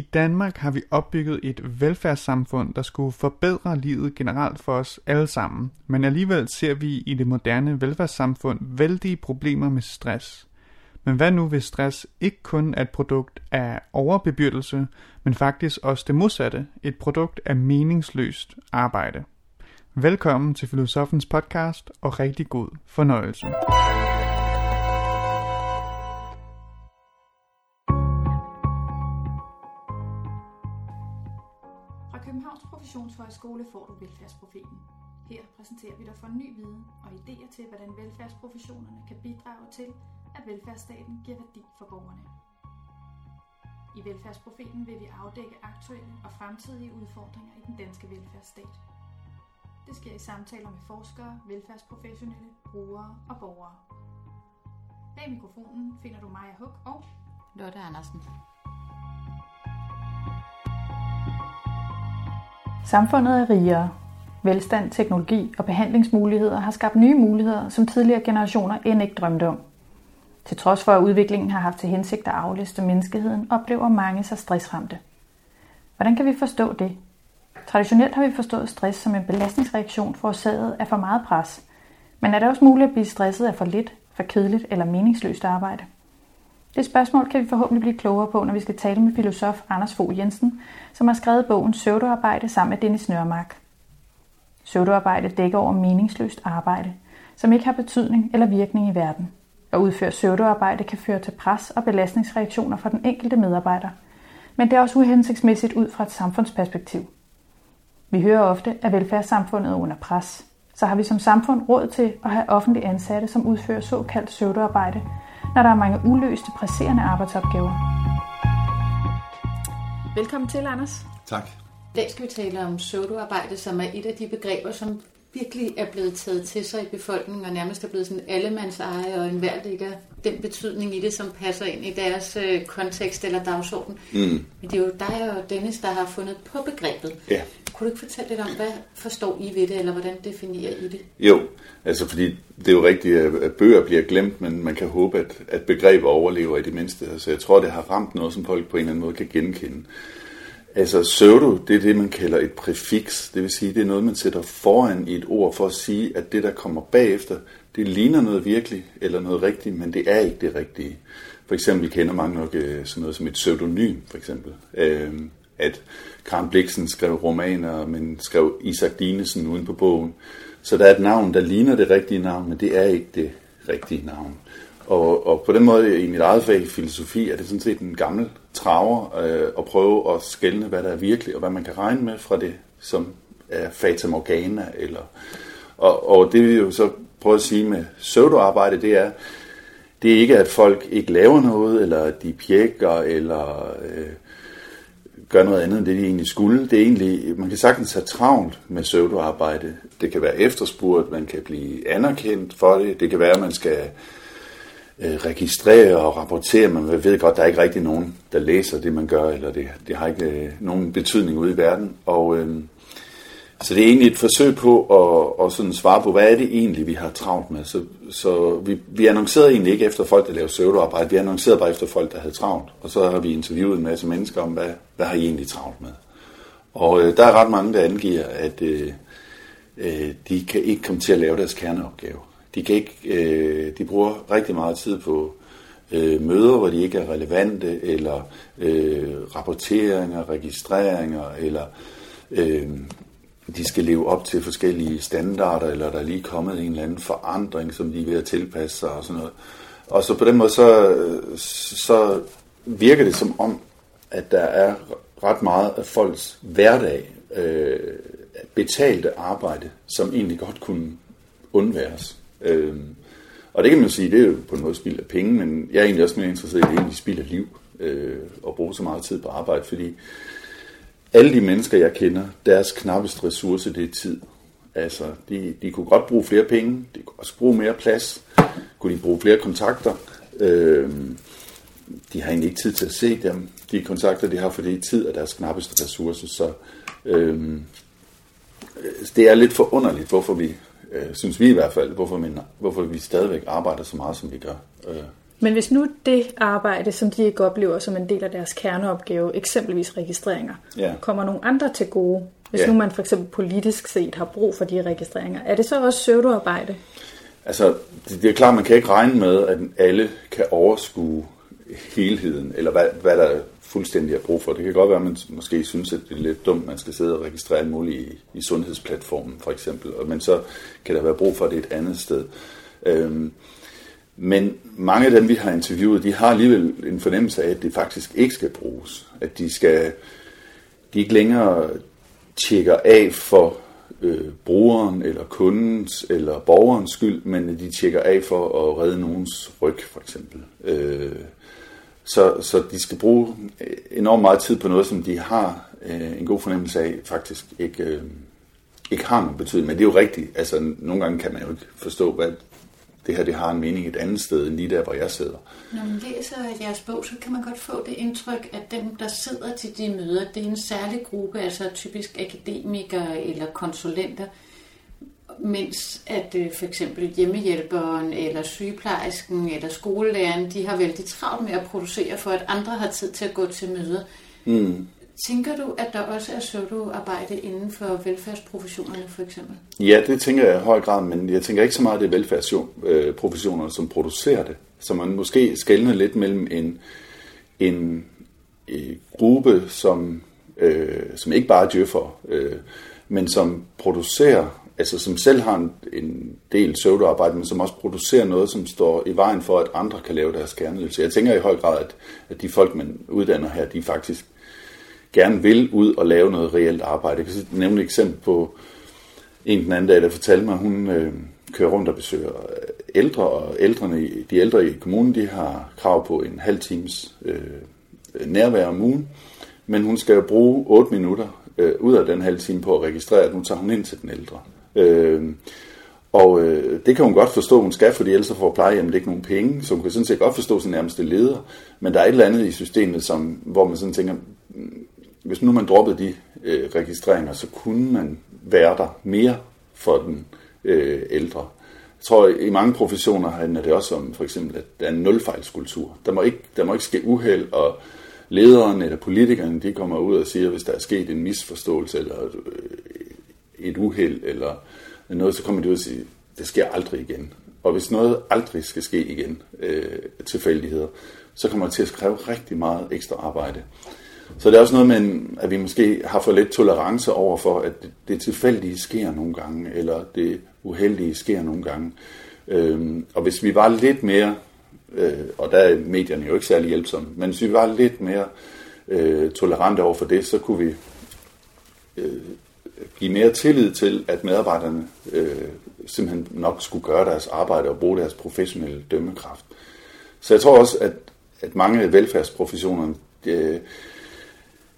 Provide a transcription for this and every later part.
I Danmark har vi opbygget et velfærdssamfund, der skulle forbedre livet generelt for os alle sammen, men alligevel ser vi i det moderne velfærdssamfund vældige problemer med stress. Men hvad nu hvis stress ikke kun er et produkt af overbebyrdelse, men faktisk også det modsatte, et produkt af meningsløst arbejde? Velkommen til Filosofens podcast og rigtig god fornøjelse. Professionshøjskole får du velfærdsprofilen. Her præsenterer vi dig for ny viden og idéer til, hvordan velfærdsprofessionerne kan bidrage til, at velfærdsstaten giver værdi for borgerne. I velfærdsprofilen vil vi afdække aktuelle og fremtidige udfordringer i den danske velfærdsstat. Det sker i samtaler med forskere, velfærdsprofessionelle, brugere og borgere. Bag mikrofonen finder du Maja Huk og Lotte Andersen. Samfundet er rigere. Velstand, teknologi og behandlingsmuligheder har skabt nye muligheder, som tidligere generationer end ikke drømte om. Til trods for, at udviklingen har haft til hensigt at afliste menneskeheden, oplever mange sig stressramte. Hvordan kan vi forstå det? Traditionelt har vi forstået stress som en belastningsreaktion forårsaget af for meget pres. Men er det også muligt at blive stresset af for lidt, for kedeligt eller meningsløst arbejde? Det spørgsmål kan vi forhåbentlig blive klogere på, når vi skal tale med filosof Anders Fogh Jensen, som har skrevet bogen Søvdearbejde sammen med Dennis Nørmark. Søvdearbejde dækker over meningsløst arbejde, som ikke har betydning eller virkning i verden. At udføre søvdearbejde kan føre til pres og belastningsreaktioner for den enkelte medarbejder, men det er også uhensigtsmæssigt ud fra et samfundsperspektiv. Vi hører ofte, at velfærdssamfundet er under pres. Så har vi som samfund råd til at have offentlige ansatte, som udfører såkaldt søvdearbejde, når der er mange uløste, presserende arbejdsopgaver. Velkommen til, Anders. Tak. I dag skal vi tale om pseudoarbejde, som er et af de begreber, som virkelig er blevet taget til sig i befolkningen, og nærmest er blevet sådan allemands eje, og enhver lægger den betydning i det, som passer ind i deres øh, kontekst eller dagsorden. Mm. Men det er jo dig og Dennis, der har fundet på begrebet. Ja. Kunne du ikke fortælle lidt om, hvad forstår I ved det, eller hvordan definerer I det? Jo, altså fordi det er jo rigtigt, at bøger bliver glemt, men man kan håbe, at, at begreber overlever i det mindste. Altså jeg tror, det har ramt noget, som folk på en eller anden måde kan genkende. Altså pseudo, det er det, man kalder et præfiks. Det vil sige, det er noget, man sætter foran i et ord for at sige, at det, der kommer bagefter, det ligner noget virkelig eller noget rigtigt, men det er ikke det rigtige. For eksempel kender mange nok øh, sådan noget som et pseudonym, for eksempel. Øh, at Karen Bliksen skrev romaner, men skrev Isak Dinesen uden på bogen. Så der er et navn, der ligner det rigtige navn, men det er ikke det rigtige navn. Og, og på den måde i mit eget fag filosofi er det sådan set en gammel traver øh, at prøve at skelne, hvad der er virkelig, og hvad man kan regne med fra det, som er fata morgana. Eller, og, og det vi jo så prøver at sige med pseudoarbejde, det er, det er ikke, at folk ikke laver noget, eller at de pjekker, eller øh, gør noget andet end det, de egentlig skulle. Det er egentlig, man kan sagtens have travlt med pseudoarbejde. Det kan være efterspurgt, man kan blive anerkendt for det. Det kan være, at man skal øh, registrere og rapportere, men man ved godt, at der er ikke rigtig nogen, der læser det, man gør, eller det, det har ikke øh, nogen betydning ude i verden. Og, øh, så det er egentlig et forsøg på at, at sådan svare på, hvad er det egentlig, vi har travlt med. Så, så vi, vi annoncerede egentlig ikke efter folk, der lavede søvdearbejde. Vi annoncerede bare efter folk, der havde travlt. Og så har vi interviewet en masse mennesker om, hvad, hvad har I egentlig travlt med. Og øh, der er ret mange, der angiver, at øh, øh, de kan ikke komme til at lave deres kerneopgave. De, kan ikke, øh, de bruger rigtig meget tid på øh, møder, hvor de ikke er relevante, eller øh, rapporteringer, registreringer, eller øh, de skal leve op til forskellige standarder, eller der er lige kommet en eller anden forandring, som de er ved at tilpasse sig og sådan noget. Og så på den måde, så, så virker det som om, at der er ret meget af folks hverdag, øh, betalte arbejde, som egentlig godt kunne undværes. Øh, og det kan man sige, det er jo på en måde spild af penge, men jeg er egentlig også mere interesseret i, at det egentlig spild af liv øh, at bruge så meget tid på arbejde, fordi alle de mennesker, jeg kender, deres knappeste ressource, det er tid. Altså, de, de kunne godt bruge flere penge, de kunne også bruge mere plads, kunne de bruge flere kontakter. Øh, de har egentlig ikke tid til at se dem, de kontakter, de har, fordi tid er deres knappeste ressource. Så øhm, øh, det er lidt forunderligt, hvorfor vi, øh, synes vi i hvert fald, hvorfor, vi, hvorfor vi stadigvæk arbejder så meget, som vi gør. Øh. Men hvis nu det arbejde, som de ikke oplever som en del af deres kerneopgave, eksempelvis registreringer, Ja. kommer nogle andre til gode, hvis Ja. nu man for eksempel politisk set har brug for de registreringer, er det så også pseudoarbejde? Altså, det, det er klart, man kan ikke regne med, at alle kan overskue helheden, eller hvad, hvad der fuldstændig er brug for. Det kan godt være, at man måske synes, at det er lidt dumt, at man skal sidde og registrere alt muligt i, i sundhedsplatformen, for eksempel. Men så kan der være brug for det et andet sted. Øhm, men mange af dem, vi har interviewet, de har alligevel en fornemmelse af, at det faktisk ikke skal bruges. At de skal de ikke længere tjekker af for øh, brugeren eller kundens eller borgerens skyld, men at de tjekker af for at redde nogens ryg, for eksempel. Øh, så, så de skal bruge enormt meget tid på noget, som de har øh, en god fornemmelse af, faktisk ikke, øh, ikke har nogen betydning. Men det er jo rigtigt. Altså, nogle gange kan man jo ikke forstå, hvad det her det har en mening et andet sted, end lige der, hvor jeg sidder. Når man læser jeres bog, så kan man godt få det indtryk, at dem, der sidder til de møder, det er en særlig gruppe, altså typisk akademikere eller konsulenter, mens at øh, for eksempel hjemmehjælperen eller sygeplejersken eller skolelæreren, de har vældig travlt med at producere for, at andre har tid til at gå til møder. Mm. Tænker du, at der også er pseudoarbejde inden for velfærdsprofessionerne for eksempel? Ja, det tænker jeg i høj grad, men jeg tænker ikke så meget, at det er velfærdsprofessionerne, som producerer det. Så man måske skældner lidt mellem en, en, en gruppe, som, øh, som ikke bare er djøffer, øh, men som producerer, altså som selv har en, en del pseudoarbejde, men som også producerer noget, som står i vejen for, at andre kan lave deres kerneydelse. Jeg tænker i høj grad, at, at de folk, man uddanner her, de faktisk gerne vil ud og lave noget reelt arbejde. Jeg kan nævne et eksempel på en den anden dag, der fortalte mig, at hun øh, kører rundt og besøger ældre, og ældrene, i- de ældre i kommunen, de har krav på en halv times øh, nærvær om ugen, men hun skal jo bruge 8 minutter øh, ud af den halve time på at registrere, at nu tager hun ind til den ældre. Øh, og øh, det kan hun godt forstå, hun skal, fordi ellers får plejehjemmet ikke nogen penge, så hun kan sådan set godt forstå sin nærmeste leder, men der er et eller andet i systemet, som, hvor man sådan tænker, hvis nu man droppede de øh, registreringer, så kunne man være der mere for den øh, ældre. Jeg tror, i mange professioner handler det også om, for eksempel, at der er en nulfejlskultur. Der må ikke, der må ikke ske uheld, og lederen eller politikerne, de kommer ud og siger, hvis der er sket en misforståelse, eller øh, et uheld, eller noget, så kommer de ud og siger, det sker aldrig igen. Og hvis noget aldrig skal ske igen, øh, tilfældigheder, så kommer det til at skrive rigtig meget ekstra arbejde. Så det er også noget med, en- at vi måske har for lidt tolerance over for, at det- det tilfældige sker nogle gange, eller det uheldige sker nogle gange. Øhm, og hvis vi var lidt mere, øh, og der er medierne jo ikke særlig hjælpsomme, men hvis vi var lidt mere øh, tolerante over for det, så kunne vi øh, give mere tillid til, at medarbejderne øh, simpelthen nok skulle gøre deres arbejde og bruge deres professionelle dømmekraft. Så jeg tror også, at, at mange af velfærdsprofessionerne øh,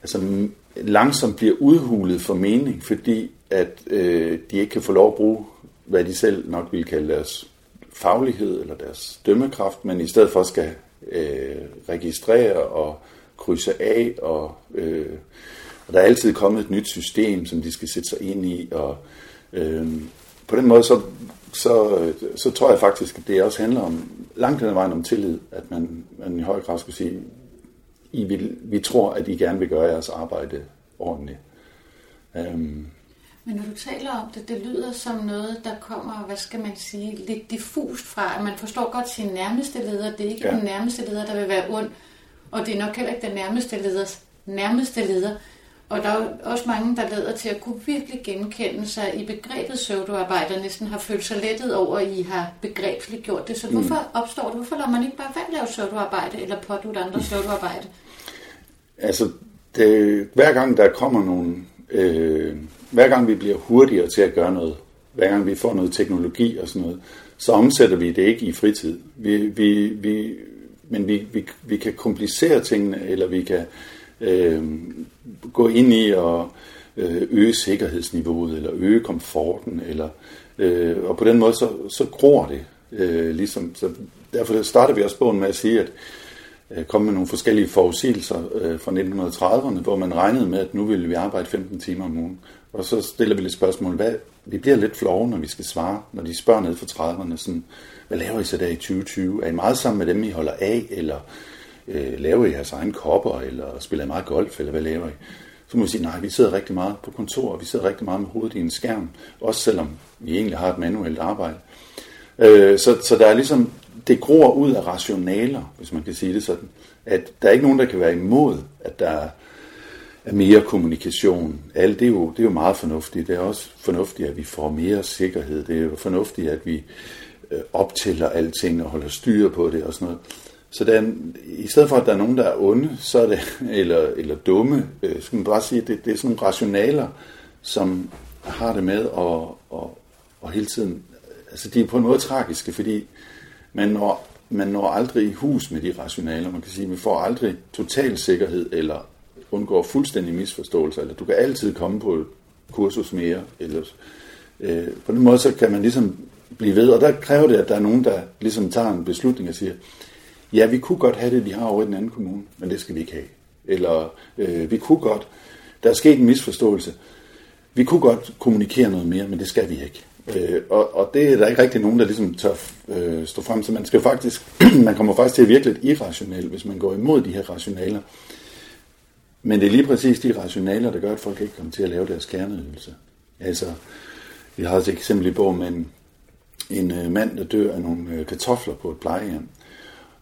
altså, langsomt bliver udhulet for mening, fordi at øh, de ikke kan få lov at bruge, hvad de selv nok vil kalde deres faglighed eller deres dømmekraft, men i stedet for skal øh, registrere og krydse af, og, øh, og der er altid kommet et nyt system, som de skal sætte sig ind i, og øh, på den måde, så, så, så tror jeg faktisk, at det også handler om, langt hen ad vejen om tillid, at man, man i høj grad skulle sige, i vil, vi tror, at I gerne vil gøre jeres arbejde ordentligt. Øhm, Men når du taler om det, det lyder som noget, der kommer, hvad skal man sige, lidt diffust fra, at man forstår godt sin nærmeste leder. Det er ikke Ja. den nærmeste leder, der vil være ond, og det er nok heller ikke den nærmeste leders nærmeste leder. Og der er også mange, der lader til at kunne virkelig genkende sig i begrebet pseudoarbejde, og næsten har følt sig lettet over, at I har begrebsligt gjort det. Så hvorfor opstår det? Hvorfor lader man ikke bare være lave pseudoarbejde, eller pådutte andre pseudoarbejde? Altså, det, hver gang der kommer nogle, øh, hver gang vi bliver hurtigere til at gøre noget, hver gang vi får noget teknologi og sådan noget, så omsætter vi det ikke i fritid. Vi, vi, vi, men vi, vi, vi kan komplicere tingene, eller vi kan øh, øh, gå ind i og øh, øge sikkerhedsniveauet, eller øge komforten, eller, øh, og på den måde så, så gror det. Øh, ligesom, så derfor starter vi også bogen med at sige, at øh, komme med nogle forskellige forudsigelser øh, fra 1930'erne, hvor man regnede med, at nu ville vi arbejde 15 timer om ugen. Og så stiller vi lidt spørgsmål, hvad, vi bliver lidt flove, når vi skal svare, når de spørger ned fra 30'erne, sådan, hvad laver I så der i 2020? Er I meget sammen med dem, I holder af, eller øh, laver I jeres egen kopper, eller spiller I meget golf, eller hvad laver I? Så må vi sige, nej, vi sidder rigtig meget på kontor, og vi sidder rigtig meget med hovedet i en skærm, også selvom vi egentlig har et manuelt arbejde. Øh, så, så der er ligesom, det gror ud af rationaler, hvis man kan sige det sådan, at der er ikke nogen, der kan være imod, at der er mere kommunikation. Alt det er, jo, det er jo meget fornuftigt. Det er også fornuftigt, at vi får mere sikkerhed. Det er jo fornuftigt, at vi øh, optæller alting og holder styr på det og sådan noget. Så der i stedet for, at der er nogen, der er onde, så er det, eller, eller dumme, øh, skal man bare sige, at det, det er sådan nogle rationaler, som har det med at, at, og hele tiden, altså de er på en måde tragiske, fordi man når, man når aldrig i hus med de rationaler. Man kan sige, at vi får aldrig total sikkerhed, eller undgår fuldstændig misforståelse, eller du kan altid komme på et kursus mere, eller øh, på den måde, så kan man ligesom blive ved, og der kræver det, at der er nogen, der ligesom tager en beslutning og siger, ja, vi kunne godt have det, de har over i den anden kommune, men det skal vi ikke have. Eller øh, vi kunne godt, der er sket en misforståelse, vi kunne godt kommunikere noget mere, men det skal vi ikke. Øh, og, og det er der ikke rigtig nogen, der ligesom tør øh, stå frem til. Man skal faktisk, man kommer faktisk til at virke lidt irrationel, hvis man går imod de her rationaler. Men det er lige præcis de rationaler, der gør, at folk ikke kommer til at lave deres kerneydelse. Altså, vi har et eksempel i bogen med en, en øh, mand, der dør af nogle øh, kartofler på et plejehjem.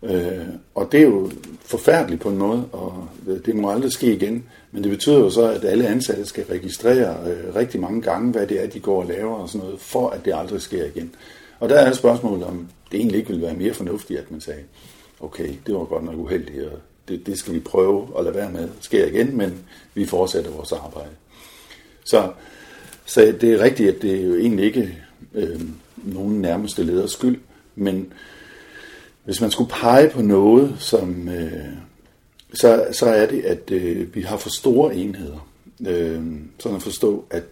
Øh, og det er jo forfærdeligt på en måde, og det må aldrig ske igen. Men det betyder jo så, at alle ansatte skal registrere øh, rigtig mange gange, hvad det er, de går og laver og sådan noget, for at det aldrig sker igen. Og der er spørgsmålet, om det egentlig ikke ville være mere fornuftigt, at man sagde, okay, det var godt nok uheldigt, og det, det skal vi prøve at lade være med sker igen, men vi fortsætter vores arbejde. Så, så det er rigtigt, at det er jo egentlig ikke øh, nogen nærmeste leders skyld, men hvis man skulle pege på noget, som, øh, så, så er det, at øh, vi har for store enheder. Øh, sådan at forstå, at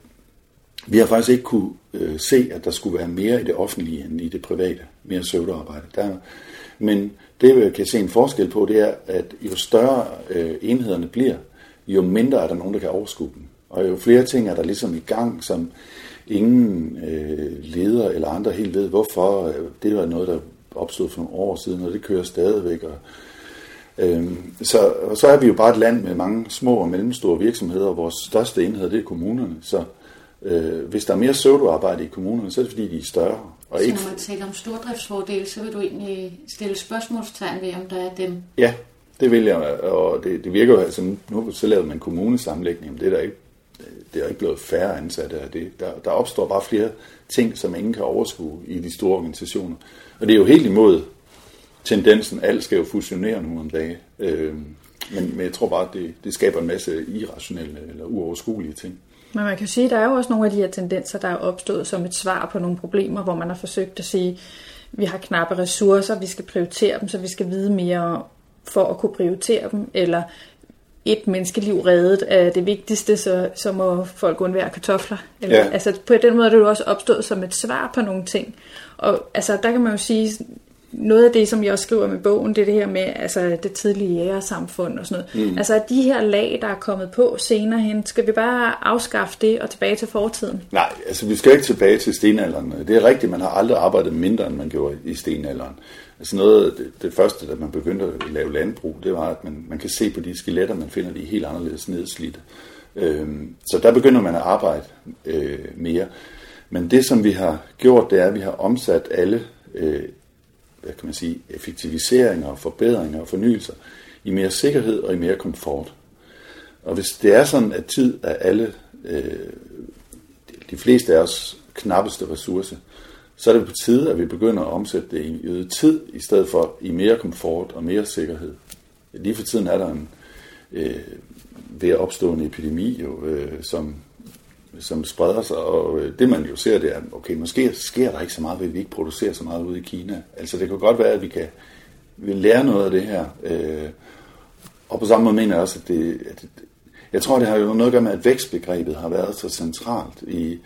vi har faktisk ikke kunne øh, se, at der skulle være mere i det offentlige end i det private, mere søvdearbejde. Der, men det, vi kan se en forskel på, det er, at jo større øh, enhederne bliver, jo mindre er der nogen, der kan overskue dem. Og jo flere ting er der ligesom i gang, som ingen øh, leder eller andre helt ved, hvorfor. Øh, det var noget, der opstod for nogle år siden, og det kører stadigvæk. Og, øh, så, og så er vi jo bare et land med mange små og mellemstore virksomheder, og vores største enhed, det er kommunerne. Så øh, hvis der er mere søvdearbejde i kommunerne, så er det fordi, de er større. Og så ikke... når man taler om stordriftsfordele, så vil du egentlig stille spørgsmålstegn ved, om der er dem? Ja, det vil jeg, og det, det virker jo, altså nu så lavede man kommunesammenlægning, men det er der ikke, Øh, det er ikke blevet færre ansatte af det. Der, der opstår bare flere ting, som ingen kan overskue i de store organisationer. Og det er jo helt imod tendensen, alt skal jo fusionere nu om dage. Øh, men, men jeg tror bare, at det, det skaber en masse irrationelle eller uoverskuelige ting. Men man kan sige, at der er jo også nogle af de her tendenser, der er opstået som et svar på nogle problemer, hvor man har forsøgt at sige, vi har knappe ressourcer, vi skal prioritere dem, så vi skal vide mere for at kunne prioritere dem, eller et menneskeliv reddet er det vigtigste, så, så må folk undvære kartofler. Eller, ja. Altså på den måde er det jo også opstået som et svar på nogle ting. Og altså, der kan man jo sige, noget af det, som jeg også skriver med bogen, det er det her med altså, det tidlige jægersamfund og sådan noget. Mm. Altså de her lag, der er kommet på senere hen, skal vi bare afskaffe det og tilbage til fortiden? Nej, altså vi skal ikke tilbage til stenalderen. Det er rigtigt, man har aldrig arbejdet mindre, end man gjorde i stenalderen. Altså noget det, det første, da man begyndte at lave landbrug, det var, at man, man kan se på de skeletter, man finder de helt anderledes nedslidte. Øhm, så der begynder man at arbejde øh, mere. Men det, som vi har gjort, det er, at vi har omsat alle øh, hvad kan man sige, effektiviseringer, forbedringer og fornyelser i mere sikkerhed og i mere komfort. Og hvis det er sådan, at tid er alle, øh, de fleste af os knappeste ressource, så er det på tide, at vi begynder at omsætte det i øget tid, i stedet for i mere komfort og mere sikkerhed. Lige for tiden er der en øh, ved at opstå en epidemi, jo, øh, som som spreder sig, og øh, det man jo ser, det er, okay, måske sker der ikke så meget ved, at vi ikke producerer så meget ude i Kina. Altså det kan godt være, at vi kan vi lære noget af det her. Øh, og på samme måde mener jeg også, at det, at det jeg tror, det har jo noget at gøre med, at vækstbegrebet har været så centralt i,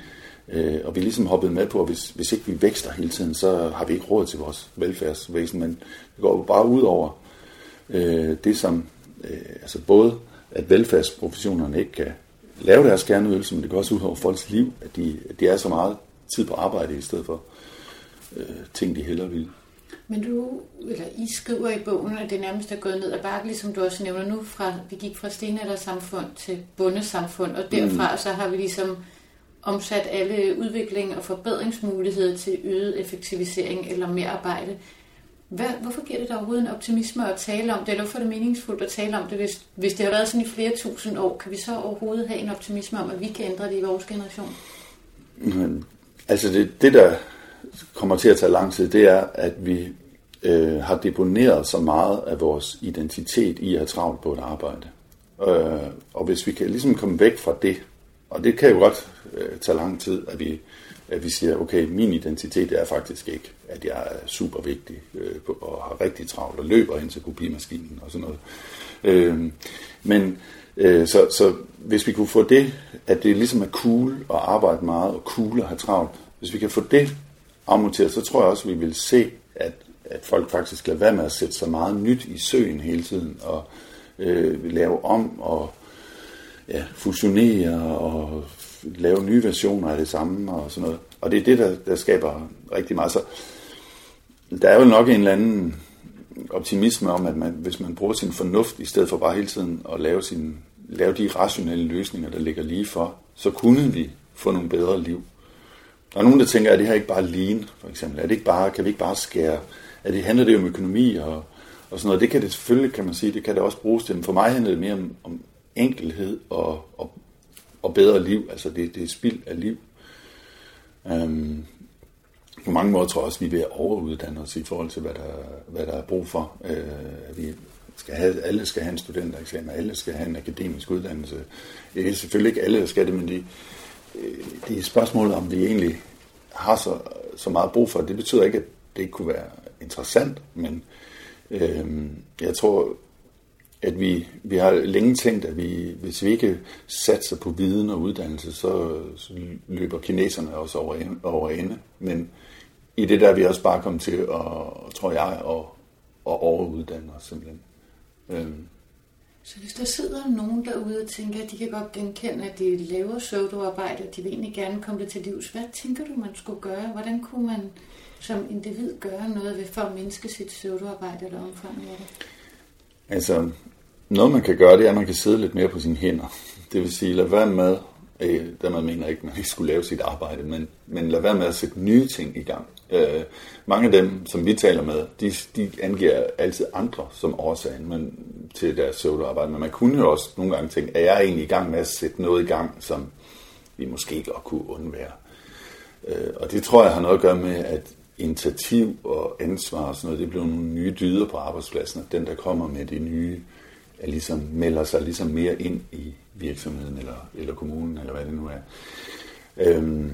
øh, og vi er ligesom hoppet med på, at hvis, hvis ikke vi vækster hele tiden, så har vi ikke råd til vores velfærdsvæsen, men det går jo bare ud over øh, det som, øh, altså både at velfærdsprofessionerne ikke kan lave deres kerneydelse, men det går også ud over folks liv, at de, at de er så meget tid på arbejde i stedet for øh, ting, de hellere vil. Men du, eller I skriver i bogen, at det nærmest er gået ned ad bakke, ligesom du også nævner nu, fra, vi gik fra stenaldersamfund til bundesamfund, og derfra mm. så har vi ligesom omsat alle udvikling og forbedringsmuligheder til øget effektivisering eller mere arbejde. Hvad, hvorfor giver det dig overhovedet en optimisme at tale om det, eller hvorfor er det meningsfuldt at tale om det, hvis, hvis det har været sådan i flere tusind år? Kan vi så overhovedet have en optimisme om, at vi kan ændre det i vores generation? Men, altså det, det, der kommer til at tage lang tid, det er, at vi øh, har deponeret så meget af vores identitet i at have travlt på et arbejde. Øh, og hvis vi kan ligesom komme væk fra det, og det kan jo godt øh, tage lang tid, at vi, at vi siger, okay, min identitet er faktisk ikke, at jeg er super vigtig øh, og har rigtig travlt og løber hen til kopimaskinen og sådan noget. Øh, men øh, så, så hvis vi kunne få det, at det ligesom er cool at arbejde meget og cool at have travlt, hvis vi kan få det afmonteret, så tror jeg også, at vi vil se, at, at folk faktisk lader være med at sætte så meget nyt i søen hele tiden og øh, lave om og ja, fusionere og lave nye versioner af det samme og sådan noget. Og det er det, der, der skaber rigtig meget. Så der er jo nok en eller anden optimisme om, at man, hvis man bruger sin fornuft, i stedet for bare hele tiden at lave, sin, lave de rationelle løsninger, der ligger lige for, så kunne vi få nogle bedre liv. Der er nogen, der tænker, at det her ikke bare lean, for eksempel. Er det ikke bare, kan vi ikke bare skære? Er det, handler det om økonomi og, og sådan noget? Det kan det selvfølgelig, kan man sige, det kan det også bruges til. Men for mig handler det mere om, om enkelhed og, og, og bedre liv. Altså det, det er spild af liv. Øhm, på mange måder tror jeg også, at vi er ved at overuddanne os i forhold til, hvad der, hvad der er brug for. Øh, vi skal have, alle skal have en studentereksamen, alle skal have en akademisk uddannelse. Det er selvfølgelig ikke alle, der skal det, men de, øh, det er spørgsmålet, om vi egentlig har så, så meget brug for det. Det betyder ikke, at det ikke kunne være interessant, men øh, jeg tror, at vi, vi har længe tænkt, at vi, hvis vi ikke satser på viden og uddannelse, så, så løber kineserne også over, over ende. Men i det der er vi også bare kommet til, at, tror jeg, at, at overuddanne os simpelthen. Øhm. Så hvis der sidder nogen derude og tænker, at de kan godt genkende, at de laver pseudoarbejde, og de vil egentlig gerne komme det til livs, hvad tænker du, man skulle gøre? Hvordan kunne man som individ gøre noget ved for at mindske sit pseudoarbejde eller omfanget af det? Altså, noget man kan gøre, det er, at man kan sidde lidt mere på sine hænder. Det vil sige, lad være med, øh, der man mener ikke, at man ikke skulle lave sit arbejde, men, men lad være med at sætte nye ting i gang. Øh, mange af dem, som vi taler med, de, de angiver altid andre som årsagen men, til deres pseudoarbejde, men man kunne jo også nogle gange tænke, er jeg egentlig i gang med at sætte noget i gang, som vi måske godt kunne undvære. Øh, og det tror jeg har noget at gøre med, at initiativ og ansvar og sådan noget, det bliver nogle nye dyder på arbejdspladsen, og den, der kommer med de nye er ligesom, melder sig ligesom mere ind i virksomheden eller, eller kommunen, eller hvad det nu er. Øhm,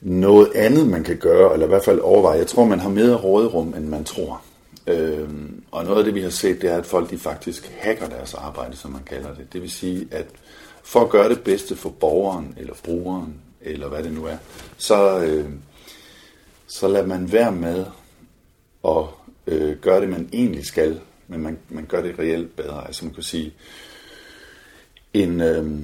noget andet, man kan gøre, eller i hvert fald overveje, jeg tror, man har mere råderum, end man tror. Øhm, og noget af det, vi har set, det er, at folk de faktisk hacker deres arbejde, som man kalder det. Det vil sige, at for at gøre det bedste for borgeren, eller brugeren, eller hvad det nu er, så, øh, så lader man være med at øh, gøre det, man egentlig skal, men man, man gør det reelt bedre. Altså man kan sige, en, øh,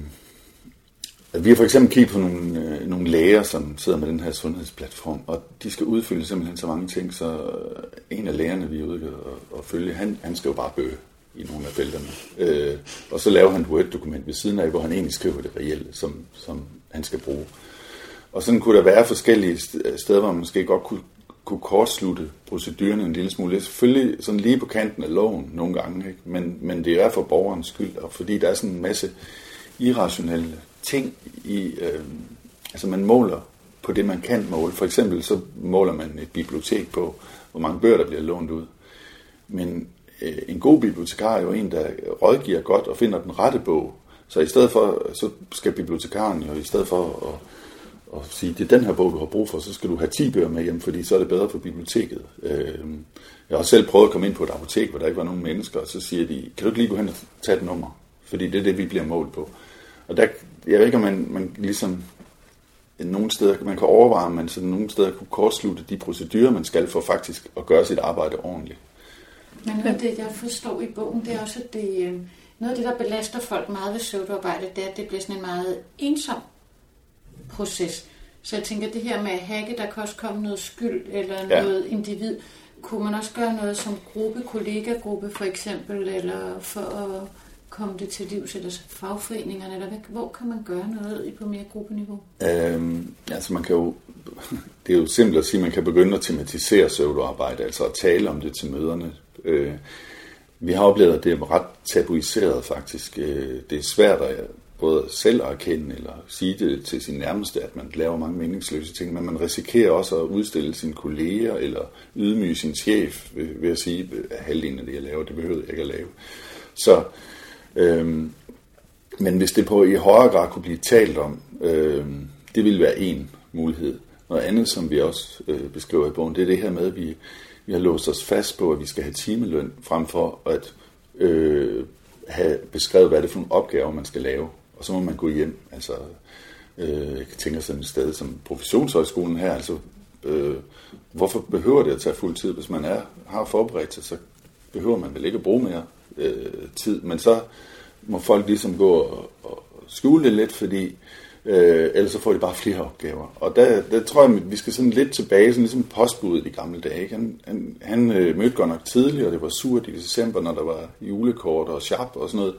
vi har for eksempel kigget på nogle, øh, nogle læger, som sidder med den her sundhedsplatform, og de skal udfylde simpelthen så mange ting, så øh, en af lægerne, vi er ude og, og følge, han, han skal jo bare bøge i nogle af felterne. Øh, og så laver han et Word-dokument ved siden af, hvor han egentlig skriver det reelle, som, som han skal bruge. Og sådan kunne der være forskellige steder, hvor man måske godt kunne kunne kortslutte proceduren en lille smule. Det er selvfølgelig sådan lige på kanten af loven nogle gange, ikke? Men, men det er for borgerens skyld, og fordi der er sådan en masse irrationelle ting i, øh, altså man måler på det, man kan måle. For eksempel så måler man et bibliotek på, hvor mange bøger, der bliver lånt ud. Men øh, en god bibliotekar er jo en, der rådgiver godt og finder den rette bog. Så i stedet for, så skal bibliotekaren jo i stedet for at og sige, det er den her bog, du har brug for, så skal du have 10 bøger med hjem, fordi så er det bedre for biblioteket. Øh, jeg har selv prøvet at komme ind på et apotek, hvor der ikke var nogen mennesker, og så siger de, kan du ikke lige gå hen og tage et nummer? Fordi det er det, vi bliver målt på. Og der, jeg ved ikke, om man, man ligesom nogle steder, man kan overveje, om man sådan nogle steder kunne kortslutte de procedurer, man skal for faktisk at gøre sit arbejde ordentligt. Men noget af det, jeg forstår i bogen, det er også, at det, øh, noget af det, der belaster folk meget ved pseudoarbejde, det er, at det bliver sådan en meget ensom proces. Så jeg tænker, det her med at hacke, der kan også komme noget skyld eller ja. noget individ. Kunne man også gøre noget som gruppe, kollegagruppe for eksempel, eller for at komme det til livs, eller fagforeningerne, eller hvor kan man gøre noget på mere gruppeniveau? Øhm, altså man kan jo, det er jo simpelt at sige, at man kan begynde at tematisere pseudoarbejde, altså at tale om det til møderne. Øh, vi har oplevet, at det er ret tabuiseret faktisk. Øh, det er svært at både selv at erkende eller sige det til sin nærmeste, at man laver mange meningsløse ting, men man risikerer også at udstille sine kolleger eller ydmyge sin chef ved, at sige, at halvdelen af det, jeg laver, det behøver jeg ikke at lave. Så, øhm, men hvis det på i højere grad kunne blive talt om, øhm, det ville være en mulighed. Noget andet, som vi også øh, beskriver i bogen, det er det her med, at vi, vi har låst os fast på, at vi skal have timeløn, frem for at øh, have beskrevet, hvad det er for nogle opgaver, man skal lave og så må man gå hjem. Altså, øh, jeg tænker sådan et sted som professionshøjskolen her, altså, øh, hvorfor behøver det at tage fuld tid? Hvis man er, har forberedt sig, så behøver man vel ikke at bruge mere øh, tid, men så må folk ligesom gå og, og skjule det lidt, fordi øh, ellers så får de bare flere opgaver. Og der, der tror jeg, vi skal sådan lidt tilbage, sådan ligesom postbuddet i gamle dage. Ikke? Han, han, han øh, mødte godt nok tidligt, og det var surt i december, når der var julekort og sharp og sådan noget.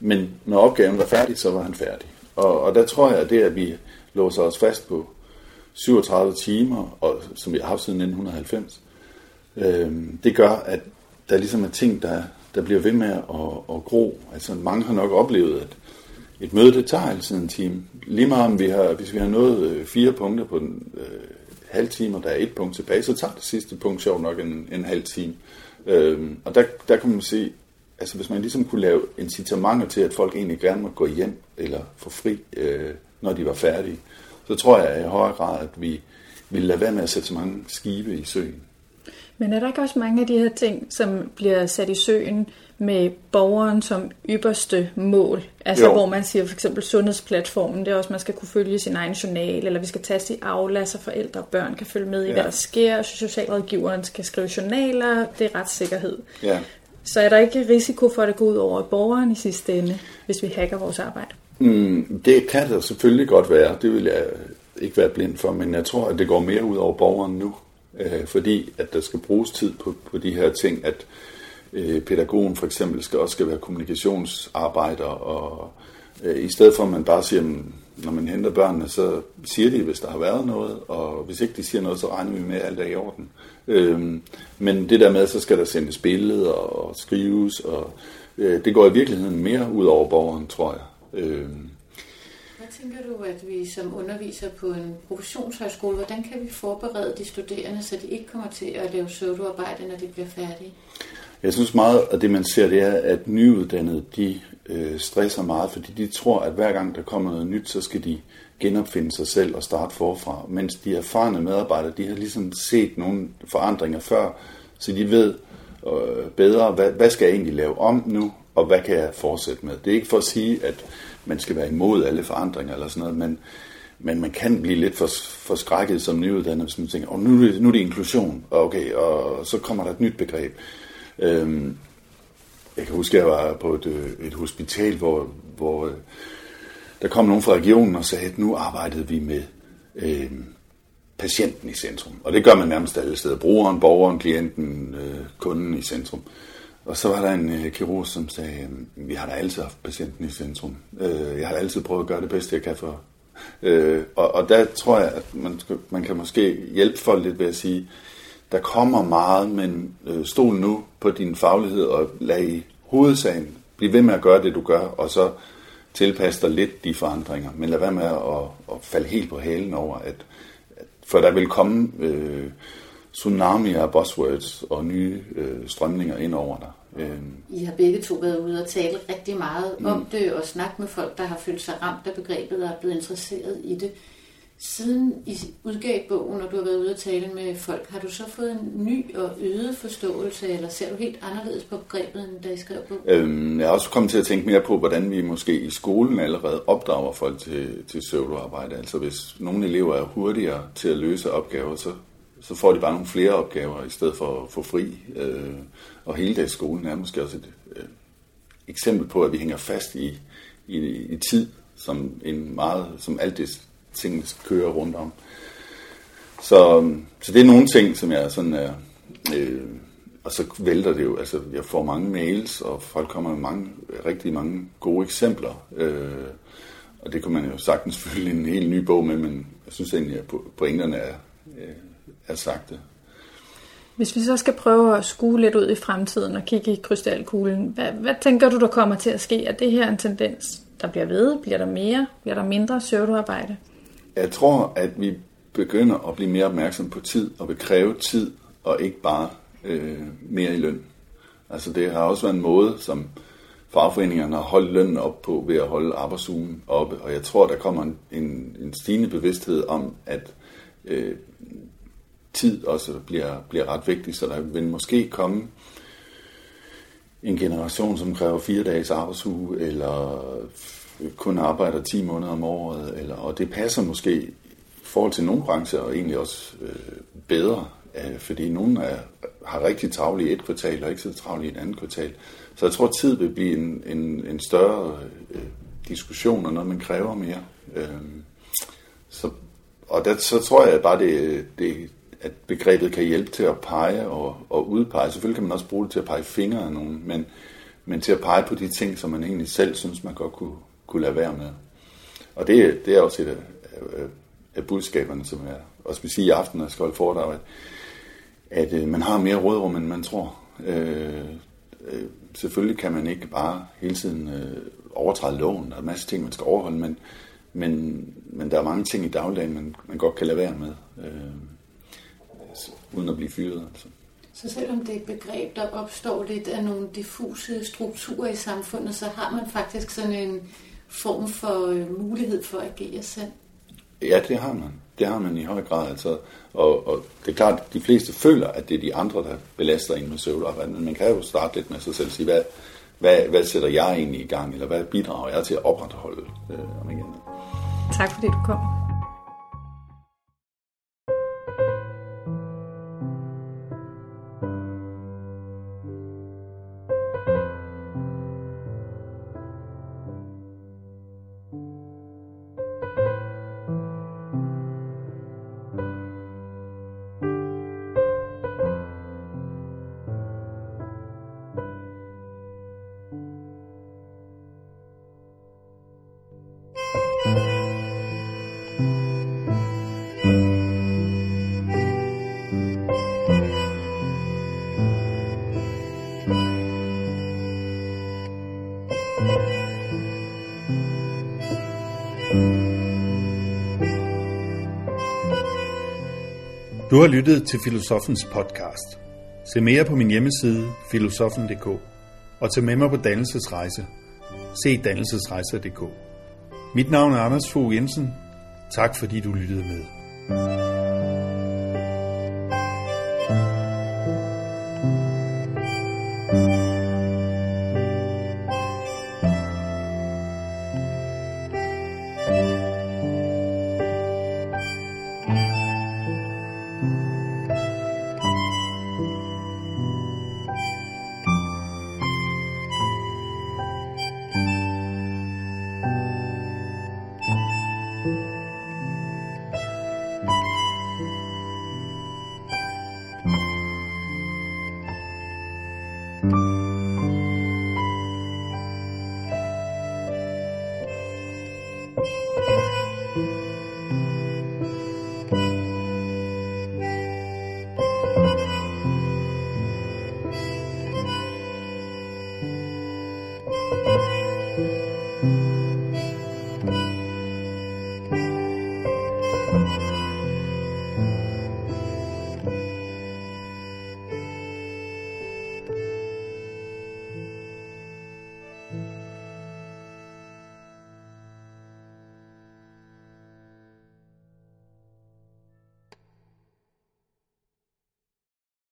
Men når opgaven var færdig, så var han færdig. Og, og der tror jeg, at det, at vi låser os fast på 37 timer, og, som vi har haft siden 1990, øh, det gør, at der ligesom er ting, der, der bliver ved med at, at gro. Altså mange har nok oplevet, at et møde, det tager altid en time. Lige meget om vi har, hvis vi har nået øh, fire punkter på den øh, halv time, og der er et punkt tilbage, så tager det sidste punkt sjovt nok en, en halv time. Øh, og der, der kan man se, altså hvis man ligesom kunne lave incitamenter til, at folk egentlig gerne må gå hjem eller få fri, øh, når de var færdige, så tror jeg i højere grad, at vi ville lade være med at sætte så mange skibe i søen. Men er der ikke også mange af de her ting, som bliver sat i søen med borgeren som ypperste mål? Altså jo. hvor man siger for eksempel sundhedsplatformen, det er også, at man skal kunne følge sin egen journal, eller vi skal tage i afla, så forældre og børn kan følge med i, ja. hvad der sker, socialrådgiveren skal skrive journaler, det er retssikkerhed. Ja. Så er der ikke risiko for, at det går ud over borgeren i sidste ende, hvis vi hacker vores arbejde? Mm, det kan der selvfølgelig godt være. Det vil jeg ikke være blind for, men jeg tror, at det går mere ud over borgeren nu. Øh, fordi at der skal bruges tid på, på de her ting, at øh, pædagogen for eksempel skal også skal være kommunikationsarbejder, og øh, i stedet for at man bare siger, mm, når man henter børnene, så siger de, hvis der har været noget, og hvis ikke de siger noget, så regner vi med, at alt er i orden. Øhm, men det der med, så skal der sendes billeder og skrives, og øh, det går i virkeligheden mere ud over borgeren, tror jeg. Øhm. Hvad tænker du, at vi som underviser på en professionshøjskole, hvordan kan vi forberede de studerende, så de ikke kommer til at lave pseudoarbejde, når de bliver færdige? Jeg synes meget, at det man ser, det er, at nyuddannede, de øh, stresser meget, fordi de tror, at hver gang der kommer noget nyt, så skal de genopfinde sig selv og starte forfra. Mens de erfarne medarbejdere, de har ligesom set nogle forandringer før, så de ved øh, bedre, hvad, hvad skal jeg egentlig lave om nu, og hvad kan jeg fortsætte med. Det er ikke for at sige, at man skal være imod alle forandringer eller sådan noget, men, men man kan blive lidt for, for skrækket som nyuddannet, hvis man tænker, oh, nu, nu er det inklusion, og okay, og så kommer der et nyt begreb. Øhm, jeg kan huske, at jeg var på et, øh, et hospital, hvor, hvor der kom nogen fra regionen og sagde, at nu arbejdede vi med øh, patienten i centrum. Og det gør man nærmest alle steder. Brugeren, borgeren, klienten, øh, kunden i centrum. Og så var der en øh, kirurg, som sagde, vi har da altid haft patienten i centrum. Øh, jeg har altid prøvet at gøre det bedste, jeg kan for. Øh, og, og der tror jeg, at man, man kan måske hjælpe folk lidt ved at sige, der kommer meget, men øh, stol nu på din faglighed og lad i hovedsagen blive ved med at gøre det, du gør, og så tilpasse dig lidt de forandringer, men lad være med at, at falde helt på halen over, at, at for der vil komme øh, tsunamier af buzzwords og nye øh, strømninger ind over dig. Øh. I har begge to været ude og tale rigtig meget mm. om det, og snakke med folk, der har følt sig ramt af begrebet og er blevet interesseret i det. Siden I udgav bogen, og du har været ude og tale med folk, har du så fået en ny og øget forståelse, eller ser du helt anderledes på begrebet, end da I skrev bogen? Øhm, jeg er også kommet til at tænke mere på, hvordan vi måske i skolen allerede opdrager folk til, til pseudoarbejde. Altså hvis nogle elever er hurtigere til at løse opgaver, så, så får de bare nogle flere opgaver, i stedet for at få fri. Øh, Og hele dags skolen er måske også et øh, eksempel på, at vi hænger fast i, i, i tid, som en meget, som alt det ting kører rundt om. Så, øhm, så det er nogle ting, som jeg sådan er, øh, og så vælter det jo, altså jeg får mange mails, og folk kommer med mange, rigtig mange gode eksempler, øh, og det kunne man jo sagtens fylde en helt ny bog med, men jeg synes egentlig, at pointerne er, øh, er sagt. Hvis vi så skal prøve at skue lidt ud i fremtiden og kigge i krystalkuglen, hvad, hvad tænker du, der kommer til at ske? Er det her en tendens, der bliver ved? Bliver der mere? Bliver der mindre pseudoarbejde? Jeg tror, at vi begynder at blive mere opmærksom på tid og vil kræve tid og ikke bare øh, mere i løn. Altså det har også været en måde, som fagforeningerne har holdt lønnen op på ved at holde arbejdsugen oppe. Og jeg tror, der kommer en, en, en stigende bevidsthed om, at øh, tid også bliver, bliver ret vigtig, så der vil måske komme en generation, som kræver fire dages arbejdsuge, eller kun arbejder 10 måneder om året, eller, og det passer måske i forhold til nogle brancher, og egentlig også øh, bedre, øh, fordi nogle er, har rigtig travlt i et kvartal, og ikke så travlt i et andet kvartal. Så jeg tror, at tid vil blive en, en, en større øh, diskussion, og noget, man kræver mere. Øh, så, og der, så tror jeg bare, det, det, at begrebet kan hjælpe til at pege og, og udpege. Selvfølgelig kan man også bruge det til at pege fingre af nogen, men, men til at pege på de ting, som man egentlig selv synes, man godt kunne, kunne lade være med. Og det, det er også et af, af, af budskaberne, som jeg også vil sige i aften, når jeg skal holde foredrag, at, at øh, man har mere rådrum, end man tror. Øh, øh, selvfølgelig kan man ikke bare hele tiden øh, overtræde loven. Der er en masse ting, man skal overholde, men, men, men der er mange ting i dagligdagen, man, man godt kan lade være med. Øh, uden at blive fyret. Altså. Så selvom det er et begreb, der opstår lidt af nogle diffuse strukturer i samfundet, så har man faktisk sådan en form for øh, mulighed for at agere selv? Ja, det har man. Det har man i høj grad. Altså, og, og det er klart, at de fleste føler, at det er de andre, der belaster en med søvnarbejde. Men man kan jo starte lidt med sig selv og sige, hvad, hvad, hvad sætter jeg egentlig i gang, eller hvad bidrager jeg til at opretholde øh, om igen. Tak fordi du kom. Du har lyttet til Filosofens podcast. Se mere på min hjemmeside filosofen.dk og tag med mig på dannelsesrejse. Se dannelsesrejser.dk. Mit navn er Anders Fogh Jensen. Tak fordi du lyttede med.